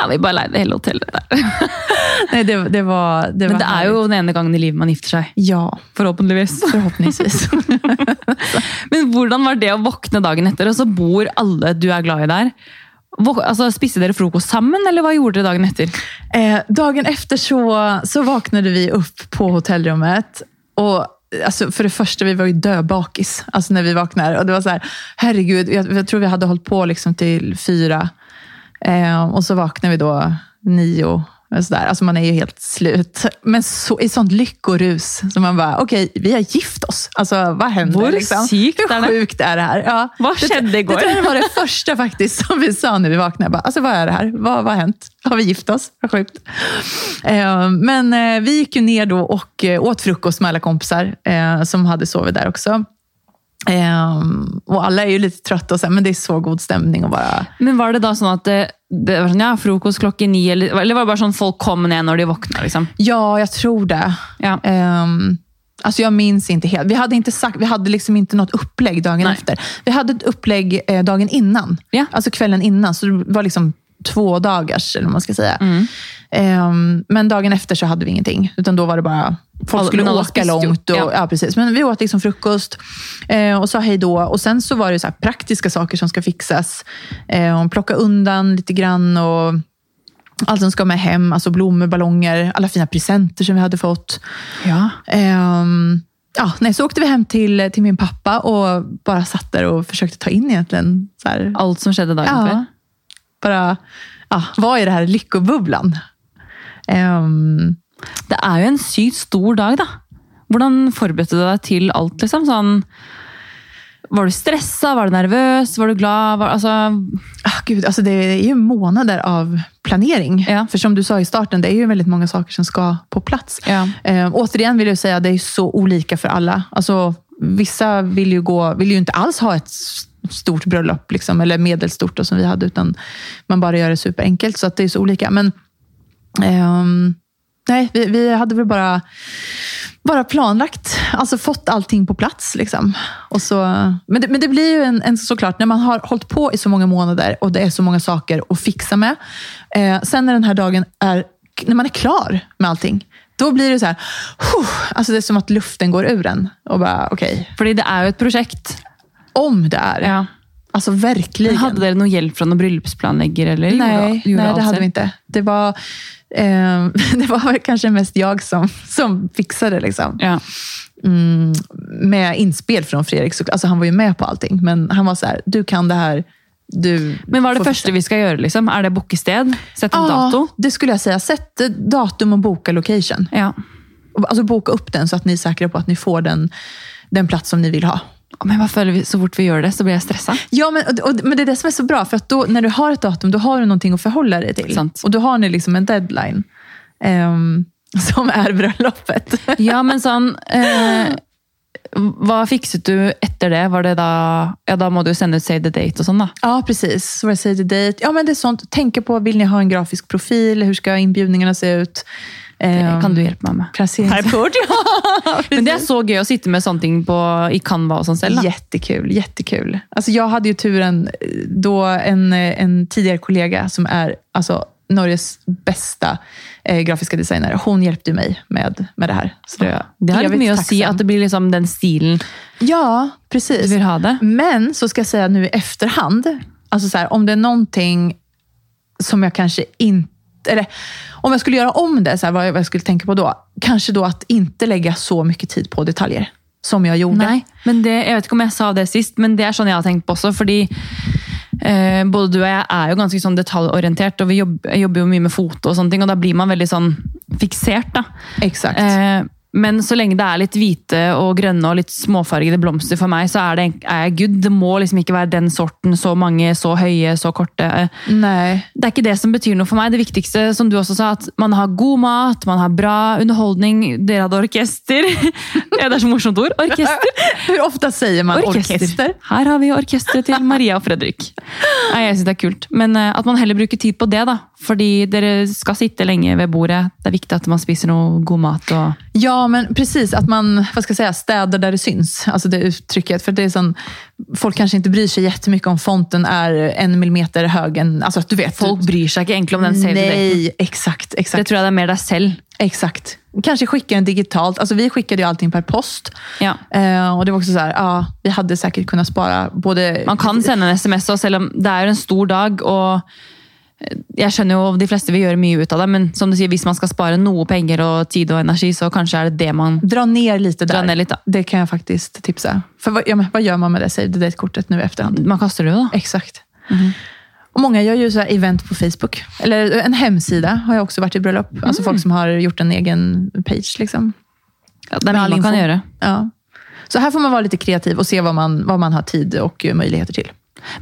Ja, vi bare leide hele hotellet der. Nej, det, det var, det Men var det er jo den ene gangen i livet man gifter seg. Ja, Forhåpentligvis. förhoppningsvis. Men hvordan var det å våkne dagen etter, og så bor alle du er glad i der? Våk altså, Spiste dere frokost sammen, eller hva gjorde dere dagen etter? Eh, dagen efter så, så vaknade vi upp på hotellrummet. Och, alltså, för det första, vi var ju döbakis alltså, när vi vaknade. Och det var så här, herregud, jag, jag tror vi hade hållit på liksom till fyra. Eh, och så vaknade vi då nio. och Så där. Alltså man är ju helt slut. Men så, i sånt lyckorus. Så man bara, okej, vi har gift oss. Alltså vad händer? Liksom? Hur är det? sjukt är det här? Ja. Vad det, skedde igår? Det jag var det första faktiskt som vi sa när vi vaknade. Bara, alltså vad är det här? Vad, vad har hänt? Har vi gift oss? Vad sjukt. Eh, men eh, vi gick ju ner då och eh, åt frukost med alla kompisar eh, som hade sovit där också. Eh, och alla är ju lite trötta, och så, här, men det är så god stämning att bara... Men Var det da sånn at det, det var sånn, ja, frokost klokken ni, eller, eller var det bare sånn folk kom ned når de våkna? Liksom? Ja, jag tror det. Ja. Ehm, alltså jag minns inte helt. Vi hade, inte sagt, vi hade liksom inte något upplägg dagen Nej. efter. Vi hade ett upplägg eh, dagen innan. Ja. Alltså kvällen innan. Så det var liksom två dagars, eller vad man ska säga. Mm. Ehm, men dagen efter så hade vi ingenting. Utan då var det bara, folk skulle alla åka långt. Och, Ja. ja. precis. Men vi åt liksom frukost eh, och sa hej då. Och sen så var det så praktiska saker som ska fixas. Eh, och plocka undan lite grann och allt som ska med hem. Alltså blommor, ballonger, alla fina presenter som vi hade fått. ja. Ehm, ja, nej, så åkte vi hem till, till min pappa och bara satt där och försökte ta in egentligen. Så här, Alt som skjedde dagen ja, før? bara, ja, vad är det här lyckobubblan? Ehm, Det er jo en sykt stor dag, da. Hvordan forberedte du deg til alt? liksom? Sånn, var du stressa? Var du nervøs? Var du glad? Var, altså, ah, gud, alltså det är ju månader av planering. Ja. För som du sa i starten, det är ju väldigt många saker som ska på plats. ja. Eh, återigen vill jag säga att det är så olika för alla. Alltså, vissa vill ju, gå, vill ju inte alls ha ett stort bröllop, liksom, eller medelstort då, som vi hade, utan man bara gör det superenkelt. Så att det är så olika. Men ehm, nej, vi, vi hade väl bara bara planlagt, alltså fått allting på plats. Liksom. Och så, men, det, men det blir ju en, en, såklart, när man har hållit på i så många månader och det är så många saker att fixa med. Eh, sen när den här dagen är, när man är klar med allting, då blir det så här, huh, alltså det är som att luften går ur en. Och bara, okay. För det är ju ett projekt. Om det är. Ja. Alltså verkligen. Men hade ni någon hjälp från någon bröllopsplanläggare? Eller? Nej, nej det hade vi inte. Det var, eh, det var kanske mest jag som, som fixade. Liksom. Ja. Mm, med inspel från Fredrik. Så, alltså han var ju med på allting, men han var så här, du kan det här. Du Men vad är det första vi ska göra? Liksom? Är det boka sted? Sätta en Ja, dato? det skulle jag säga. Sätt datum och boka location. Ja. Alltså boka upp den så att ni är säkra på att ni får den, den plats som ni vill ha. Men varför så fort vi gör det så blir jag stressad. Ja, men, och, och, men det är det som är så bra. För att då, när du har ett datum, då har du någonting att förhålla dig till. Sant. Och då har ni liksom en deadline. ehm, som är bröllopet. Ja, men sånn eh, Vad fikset du efter det? Var det da Ja, da må du sende ut save the date og sånn, da. Ja, precis. Save the date. Ja, men det är sånt. Tänka på, vill ni ha en grafisk profil? Hur ska inbjudningarna se ut? Det Ehm, kan du hjelpe meg med. Ja, Men det er så gøy å sitte med sånne ting på, i Canva og sånn selv. Jättekul, jättekul. Alltså jag hade ju turen eh, då en, eh, en tidigare kollega som är alltså, Norges bästa eh, grafiska designer. Hon hjälpte mig med, med det här. Så det, Det har jag litt är mye å si tacksam. at det blir liksom den stilen Ja, du precis. vil ha det. Men så ska jag säga nu i efterhand, alltså så här, om det är någonting som jag kanske inte... Eller om jag skulle göra om det, så här, vad jag vad jag skulle tänka på då. Kanske då att inte lägga så mycket tid på detaljer som jag gjorde. Nei, men det, jeg vet ikke om jeg sa det sist, men det er sånn jeg har tenkt på også. Fordi eh, både du og jeg er jo ganske sånn detaljorientert, og vi jobber, jeg jobber jo mye med foto, sånne ting, og da blir man veldig sånn fiksert. da. Exakt. Eh, men så lenge det er litt hvite og grønne og litt småfargede blomster for meg, så er, det, er jeg good. Det må liksom ikke være den sorten, så mange, så høye, så korte. Eh, Nej. Det er ikke det som betyr noe for meg. Det viktigste, som du også sa, at man har god mat, man har bra underholdning. Dere hadde orkester. ja, det er så morsomt ord. Orkester. Hur ofta säger man orkester? Her har vi orkesteret til Maria og Fredrik. Nei, jeg synes det er kult. Men eh, at man heller bruker tid på det, da. Fordi dere skal sitte lenge ved bordet. Det er viktig at man spiser noe god mat. og... Ja, men precis. Att man vad ska jag säga, städar där det syns. Alltså det uttrycket. För det är sån, folk kanske inte bryr sig jättemycket om fonten är en millimeter hög. än- Alltså du vet. Folk bryr seg ikke egentlig om den date. Nej, exakt. Det exakt. tror jeg det er mer deg selv. Exakt. Kanske skicka den digitalt. Alltså vi skickade ju allting per post. Ja. Eh, och det var också så här, ja, vi hade säkert kunnat spara både... Man kan sende en SMS, selv om det er en stor dag. Og jeg skjønner jo de fleste vil gjøre mye ut av det, men som du sier, hvis man skal spare noe penger og tid og energi, så kanskje er det det man Dra ner lite där. ned litt. da. Det kan jag faktiskt tipsa. För vad, ja, vad gör man med det save the date-kortet nu efterhand? Man kaster det da. Exakt. Och Många gör ju så event på Facebook. Eller en hemsida har jag också varit i bröllop. Alltså folk som har gjort en egen page. Liksom. Ja, all man kan gjøre. Ja. Så här får man vara lite kreativ och se vad man, vad man har tid och möjligheter till.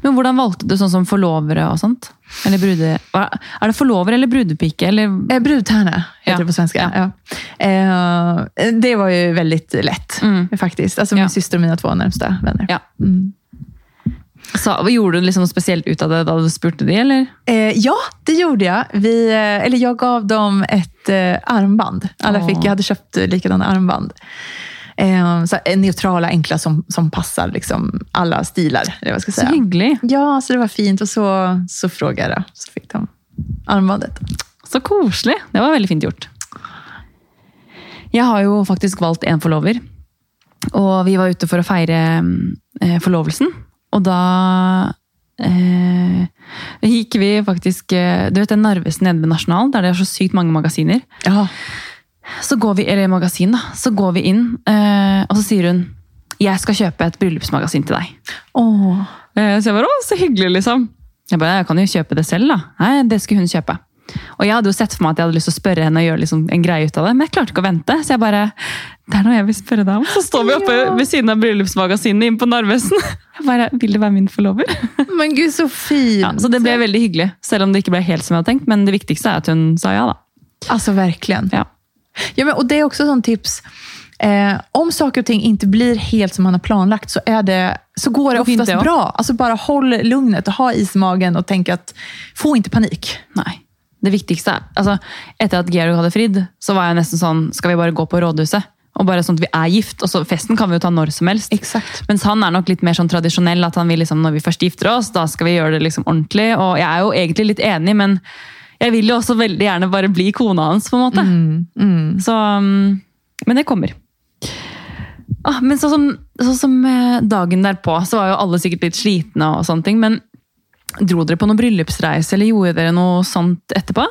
Men hvordan valgte du sånn som forlovere og sånt? Eller brude... Er det forlover eller brudepike? Eller Eh, brudtärna heter Ja. det på svenska. Ja. Ja. Eh, det var ju väldigt lätt Mm. faktiskt. Alltså min syster och mina två närmsta vänner. Ja. Mm. Så, gjorde du liksom noe spesielt ut av det da du spurte de, eller? Eh, ja, det gjorde jag. Vi, eh, eller jag gav dem ett eh, armband. Alla fick, jag hade köpt likadana armband. Eh, så, neutrala, enkla som, som passar liksom, alla stilar. Eller vad jag ska Så säga. hyggelig. Ja, så det var fint. Och så, så frågade jag. Så fick de armbandet. Så koselig. Det var veldig fint gjort. Jeg har jo faktisk valgt en forlover. Og vi var ute for å feire eh, forlovelsen. Og da eh, gikk vi faktisk eh, Du vet den Narvesen nede ved Nasjonal, der det er så sykt mange magasiner. Ja. Så går vi, eller magasin da, så går vi inn, eh, og så sier hun jeg skal kjøpe et bryllupsmagasin til deg. Åh. Eh, Så jeg bare, å, så hyggelig liksom. Jeg bare, jeg kan jo kjøpe det selv da. Nei, det skulle hun kjøpe. Og jeg hadde jo sett for meg at jeg hadde lyst til å spørre henne og gjøre liksom en greie ut av det, men jeg klarte ikke å vente. Så jeg bare, det er noe jeg vil spørre deg om. Så står vi oppe Ja. ved siden av bryllupsmagasinet inne på Narvesen. Jeg bare, vil du være min forlover? Men gud, så fint. Ja, så det ble veldig hyggelig, selv om det ikke ble helt som jeg hadde tenkt, men det viktigste er at hun sa ja da. Alltså verkligen. Ja. Ja, men, och det är också ett sånt tips. Eh, om saker och ting inte blir helt som man har planlagt så, är det, så går det oftast ja. bra. Alltså bara håll lugnet och ha is i magen och tänk att få inte panik. Nei. Det viktigste er altså, Etter at Georg hadde fridd, så var jeg nesten sånn Skal vi bare gå på rådhuset? Og bare sånn at vi er gift, og så Festen kan vi jo ta når som helst. Exakt. Mens han er nok litt mer sånn tradisjonell, at han vil liksom, når vi først gifter oss, da skal vi gjøre det liksom ordentlig. Og jeg er jo egentlig litt enig, men jeg vil jo også veldig gjerne bare bli kona hans, på en måte. Mm, Så, um, men det kommer. Ah, men sånn som, sånn som eh, dagen derpå, så var jo alle sikkert litt slitne og sånne ting, men dro dere på noen bryllupsreise, eller gjorde dere noe sånt etterpå?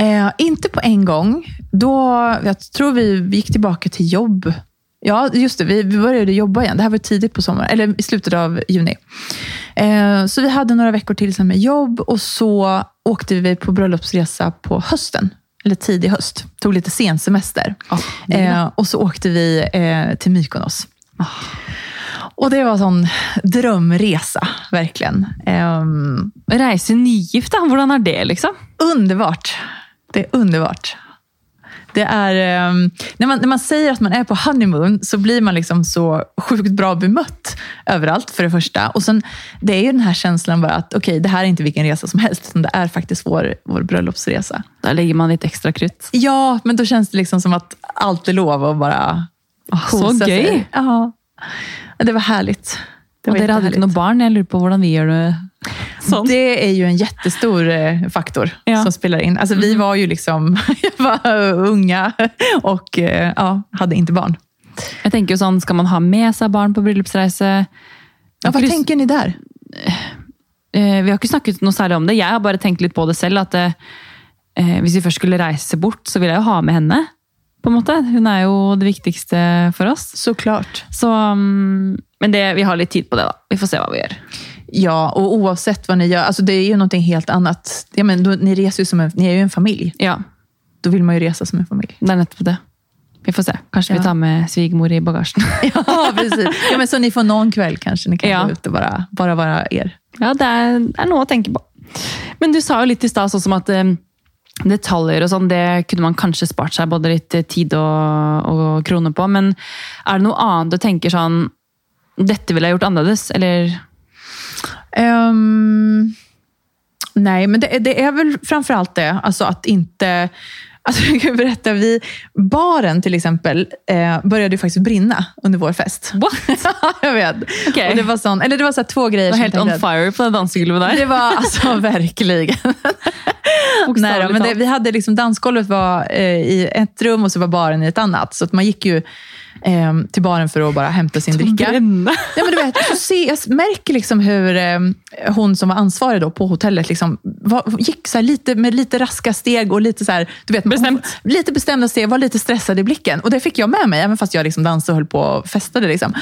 Eh, inte på en gång. Då, jag tror vi gick tillbaka till jobb. Ja, just det. Vi, började jobba igen. Det här var tidigt på sommaren, eller i slutet av juni. Eh, så vi hade några veckor till sen med jobb och så åkte vi på bröllopsresa på hösten. Eller tidig höst. Tog lite sensemester. Eh, och så åkte vi eh, till Mykonos. Och det var en sån drömresa, verkligen. Ehm, Reise nygift, da? Hvordan er det, liksom? underbart. Det är underbart. Det är, ehm, när, man, när man säger att man är på honeymoon så blir man liksom så sjukt bra bemött överallt för det första. Och sen, Det är ju den här känslan bara att okej, det här är inte vilken resa som helst, utan det är faktiskt vår, vår bröllopsresa. Da legger man litt ekstra krutt. Ja, men då känns det liksom som att allt är lov och bara så kosa sig. gøy! Ja, det var härligt. Var dere hadde ikke noe barn? Jeg lurer på hvordan vi gjør det sånn. Det är ju en jättestor eh, faktor Ja. som spelar in. Alltså, Vi var ju liksom var unga och eh, ja, hade inte barn. Jeg tenker jo sånn, Skal man ha med seg barn på bryllupsreise? Ja, vad tänker ni där? Eh, Vi har ikke snakket noe særlig om det. Jeg har bare tenkt litt på det selv. at eh, eh, Hvis vi først skulle reise bort, så vil jeg jo ha med henne. På en måte. Hun er jo det viktigste for oss. Så, mm, men det, vi har litt tid på det, da. Vi får se hva vi gjør. Ja, och oavsett vad ni gör, alltså det är ju någonting helt annat. Ja, men då, ni, reser ju som en, ni är ju en familj. Ja, Då vill man ju resa som en familj. det er nettopp det. Vi får se. Kanskje Ja. vi tar med svigermor i bagasjen. Ja, precis. Ja, men så ni får någon kväll kanske ni kan Ja. gå ut och bara, bara vara er. Ja, det er, det er noe å tenke på. Men du sa jo litt i stad sånn som at eh, detaljer och sånt. det kunde man kanske spart sig både lite tid och, och kronor på. Men är det något annat du tänker sån, detta vill jag gjort annorlunda? eller Um, nej, men det, det är väl framförallt det. Alltså att inte... Alltså jag kan berätta, vi, baren till exempel eh, började ju faktiskt brinna under vår fest. What? jag vet. Okej. Och det var, sån, eller det var så två grejer Det var helt on fire på det dansegulvet der. Det var alltså verkligen. Nej då, men det, vi hade liksom, dansgolvet var eh, i ett rum och så var baren i ett annat. Så att man gick ju eh, till baren för att bara hämta sin dricka. Ja, men du vet, så se, jag märker liksom hur eh, hon som var ansvarig då på hotellet liksom, var, gick så lite, med lite raska steg och lite så här, du vet, Bestämt. Hon, lite bestämda steg, var lite stressad i blicken. Och det fick jag med mig, även fast jag liksom dansade och höll på och festade. Liksom.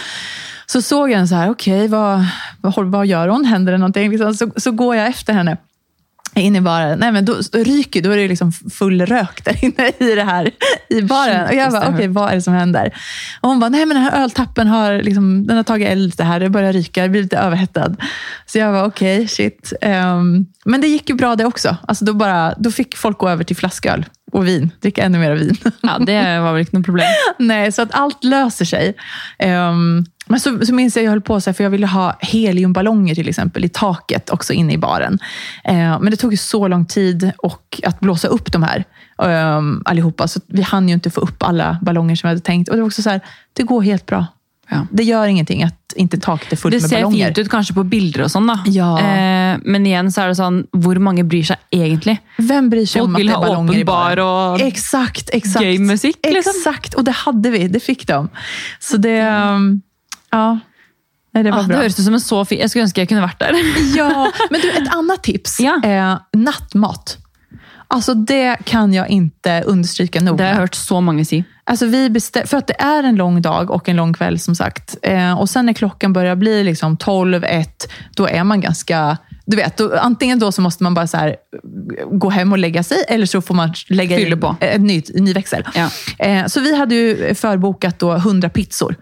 Så såg jag en så här, okej, vad, vad, vad gör hon? Händer det någonting? Liksom, så, så går jag efter henne in i baren. Nej, men då, då ryker, då är det liksom full rök där inne i det här i baren. Och jag bara, okej, vad är det som händer? Och hon bara, nej men den här öltappen har, liksom, den har tagit eld lite här, det börjar ryka, jag blir lite överhettad. Så jag var okej, shit. Ehm, men det gick ju bra det också. Alltså då, bara, då fick folk gå över till flasköl och vin, dricka ännu mer vin. Ja, det var ikke noe problem. Nej, så att allt löser sig. Ehm, men så, så minns jag, jag höll på så här, för jag ville ha heliumballonger till exempel i taket också inne i baren. Ehm, men det tog ju så lång tid och att blåsa upp de här um, allihopa, så vi hann ju inte få upp alla ballonger som vi hade tänkt. Och det var också så här, det går helt bra. Ja. Det gör ingenting att inte taket är fullt Det med ser ballonger. fint ut kanskje på bilder sånn, da. Ja. Eh, men igjen så er det sånn, hvor mange bryr seg egentlig? Vem bryr sig Folk om att det är ballonger i bar och Exakt, exakt. gay musik, liksom. Exakt, och det hade vi. Det fick de. Så det, um, ja, nej, det var Ah, bra. det ut som en så fin Jeg skulle ønske jeg kunne vært der. Ja, men du, ett annat tips. Ja. Eh, nattmat. Alltså det kan jag inte understryka nog. Det har jeg med. hørt så mange si. Alltså vi bestä- för att det är en lång dag och en lång kväll som sagt. Eh, och sen när klockan börjar bli liksom 12, 1, då är man ganska... Du vet, då, antingen då så måste man bara så här, gå hem och lägga sig, eller så får man lägga Fyller in på. en ny, en ny växel. Ja. Eh, så vi hade ju förbokat då 100 pizzor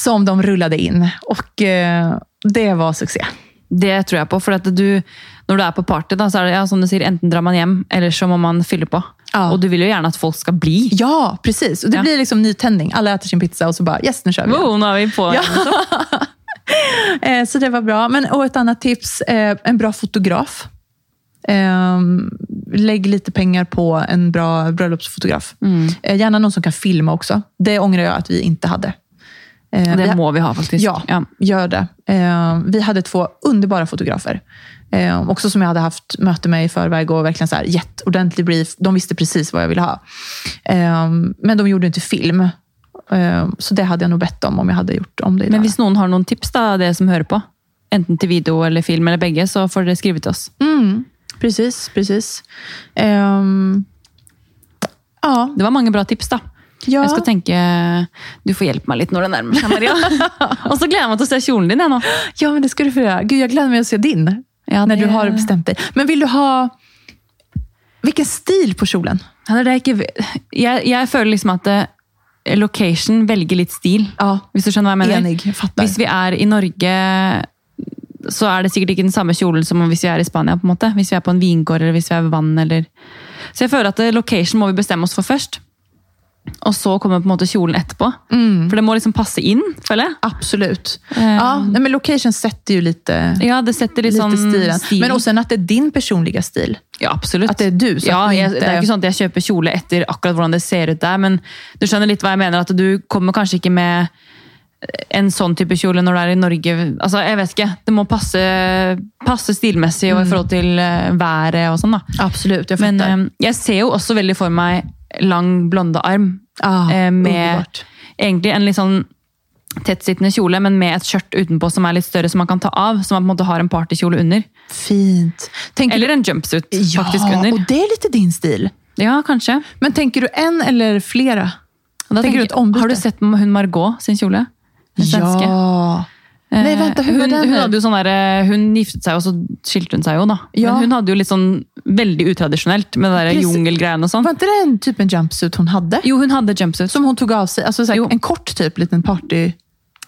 som de rullade in. Och eh, det var succé. Det tror jeg på. For at du, når du er på party, da, så er det ja, som du sier, enten drar man hjem, eller så må man fylle på. Ja. Og du vil jo gjerne at folk skal bli. Ja, precis. Och det Ja. blir liksom nytändning. Alla äter sin pizza och så bara, yes, nu kör vi. Wow, nå er vi på. Ja. Eh, så det var bra. Men, och ett annat tips, eh, en bra fotograf. Eh, lägg lite pengar på en bra bröllopsfotograf. Mm. Eh, gärna någon som kan filma också. Det ångrar jag att vi inte hade. Eh, Det vi, må vi ha faktiskt. Ja, gör det. Eh, vi hade två underbara fotografer. Eh, också som jag hade haft möte med i förväg och verkligen så här, gett ordentlig brief. De visste precis vad jag ville ha. Men de gjorde inte film. Så det hade jag nog bett om om jag hade gjort om det idag. Men hvis noen har noen tips, da, det som hører på, enten til video eller film eller begge, så får dere skrive til oss. Mm, precis, precis. Ja, Det var mange bra tips, da. Ja. Jeg skal tenke Du får hjelpe meg litt når det nærmer seg, Maria. Og så gleder jeg meg til å se kjolen din. jeg nå. ja, men det ska du få göra. Gud, jag gläder mig att se din. Ja, När det- du har bestämt dig. Men vill du ha... Vilken stil på kjolen? Jeg, ikke, jeg, jeg føler liksom at eh, location velger litt stil. Ja, Hvis du skjønner hva jeg mener? enig. Jag fattar. Hvis vi er i Norge, så er det sikkert ikke den samme kjolen som hvis vi er i Spania. på en måte. Hvis vi er på en vingård eller hvis vi er ved vann. Eller... Så jeg føler at eh, location må vi bestemme oss for først. Og så kommer på måte kjolen etterpå. Mm. For det må liksom passe inn, føler jeg. Absolut. Eh, Ja, men location sätter ju lite, Ja, det setter litt lite stilen. stil. Men och sen att det är din personliga stil. Ja, absolutt. At det er du, så ja, jeg, ikke- Det er jo ikke sånn at jeg kjøper kjole etter akkurat hvordan det ser ut der, men du skjønner litt hva jeg mener. At du kommer kanskje ikke med en sånn type kjole når du er i Norge. Altså, jeg vet ikke. Det må passe, passe stilmessig og i forhold til eh, været og sånn. da. Absolut, jag Men fattar. eh, jeg ser jo også veldig for meg lang, blonde arm. ah, eh, med underbart. egentlig en litt sånn tettsittende kjole, men med et skjørt utenpå som er litt større, som man kan ta av. Så man på en måte har en partykjole under. Fint. Tänker Eller en jumpsuit ja, faktisk under. och det är lite din stil. Ja, kanskje. Men tänker du en eller flera? Og da Tenker du tenker? Har du sett hun Margot sin kjole? Den svenske. Ja. Eh, Nej, vänta, hur hun, hun hadde jo sånn der, hun giftet seg, og så skilte hun seg jo, da. Ja. Men hun hadde jo litt sånn veldig utradisjonelt med det der jungelgreiene og sånn. Var inte det en typ en jumpsuit hon hade? Jo, hun hadde jumpsuit. Som hon tog av sig? Alltså så här, Jo. en kort typ liten party...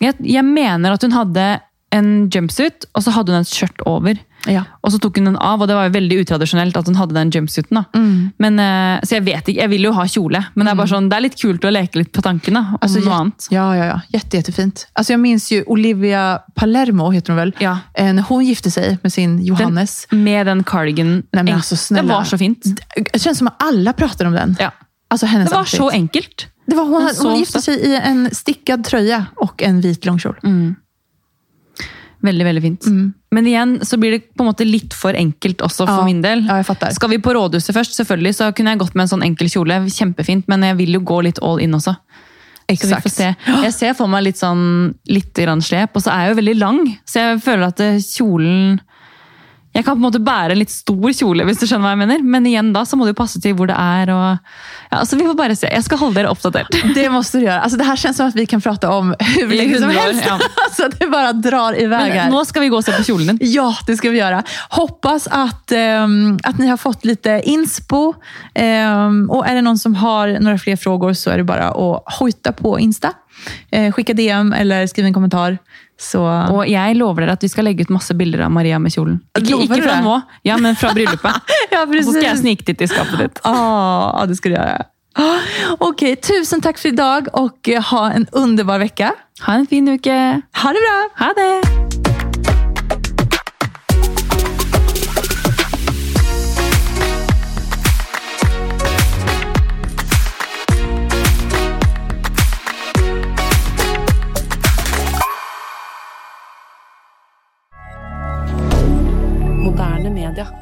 Jeg, jeg mener at hun hadde en jumpsuit, og så hadde hun et skjørt over. Ja. Og så tok hun den av, og det var jo veldig utradisjonelt at hun hadde den jumpsuiten. Mm. Men, eh, så jeg vet ikke, jeg vil jo ha kjole, men det er bare sånn, det er litt kult å leke litt på tanken om Alltså, noe jä- annet. Ja, ja, ja. Jätte, jättefint. Alltså jag minns ju Olivia Palermo, heter hon väl? Ja. Eh, När hon gifte sig med sin Den, Johannes. med den cardigan. Nej, men alltså, snälla. Det var så fint. Det känns som att alla pratar om den. Ja. Alltså hennes Det var outfit. så enkelt. Det var, hon, hade- hon gifte sig i en stickad tröja och en vit långkjol. Veldig, veldig fint. Men igjen så blir det på en måte litt for enkelt også for Ja. min del. Ja, jeg fatter. Skal vi på rådhuset først, selvfølgelig, så kunne jeg gått med en sånn enkel kjole. Kjempefint, men jeg vil jo gå litt all in også. Så vi får se. Jeg ser for meg litt sånn litt slep, og så er jeg jo veldig lang, så jeg føler at kjolen Jeg kan på en måte bære en litt stor kjole, hvis du skjønner hva jeg mener. Men igjen da, så må det jo passe til hvor det er. og ja, altså Vi får bare se. Jeg skal holde dere oppdatert. Det måste du göra. Alltså det här känns som att vi kan prata om hur länge som helst. ja. Alltså det bara drar iväg här. Men nå skal vi gå og se på kjolen din. Ja, det ska vi göra. Hoppas att, ehm, att ni har fått lite inspo. Ehm, och är det någon som har några fler frågor så är det bara att hojta på Insta. Eh, skicka DM eller skriv en kommentar. Så... Og jeg lover dere at vi skal legge ut masse bilder av Maria med kjolen. Ikke, du fra nå, ja, men fra bryllupet. ja, Så skal jeg sniktitte i skapet ditt. Ja, ja, det ska du göra. Ah, Okej, tusen tack för idag och eh, ha en underbar vecka. Ha en fin uke. Ha det bra! Ha det! Canada.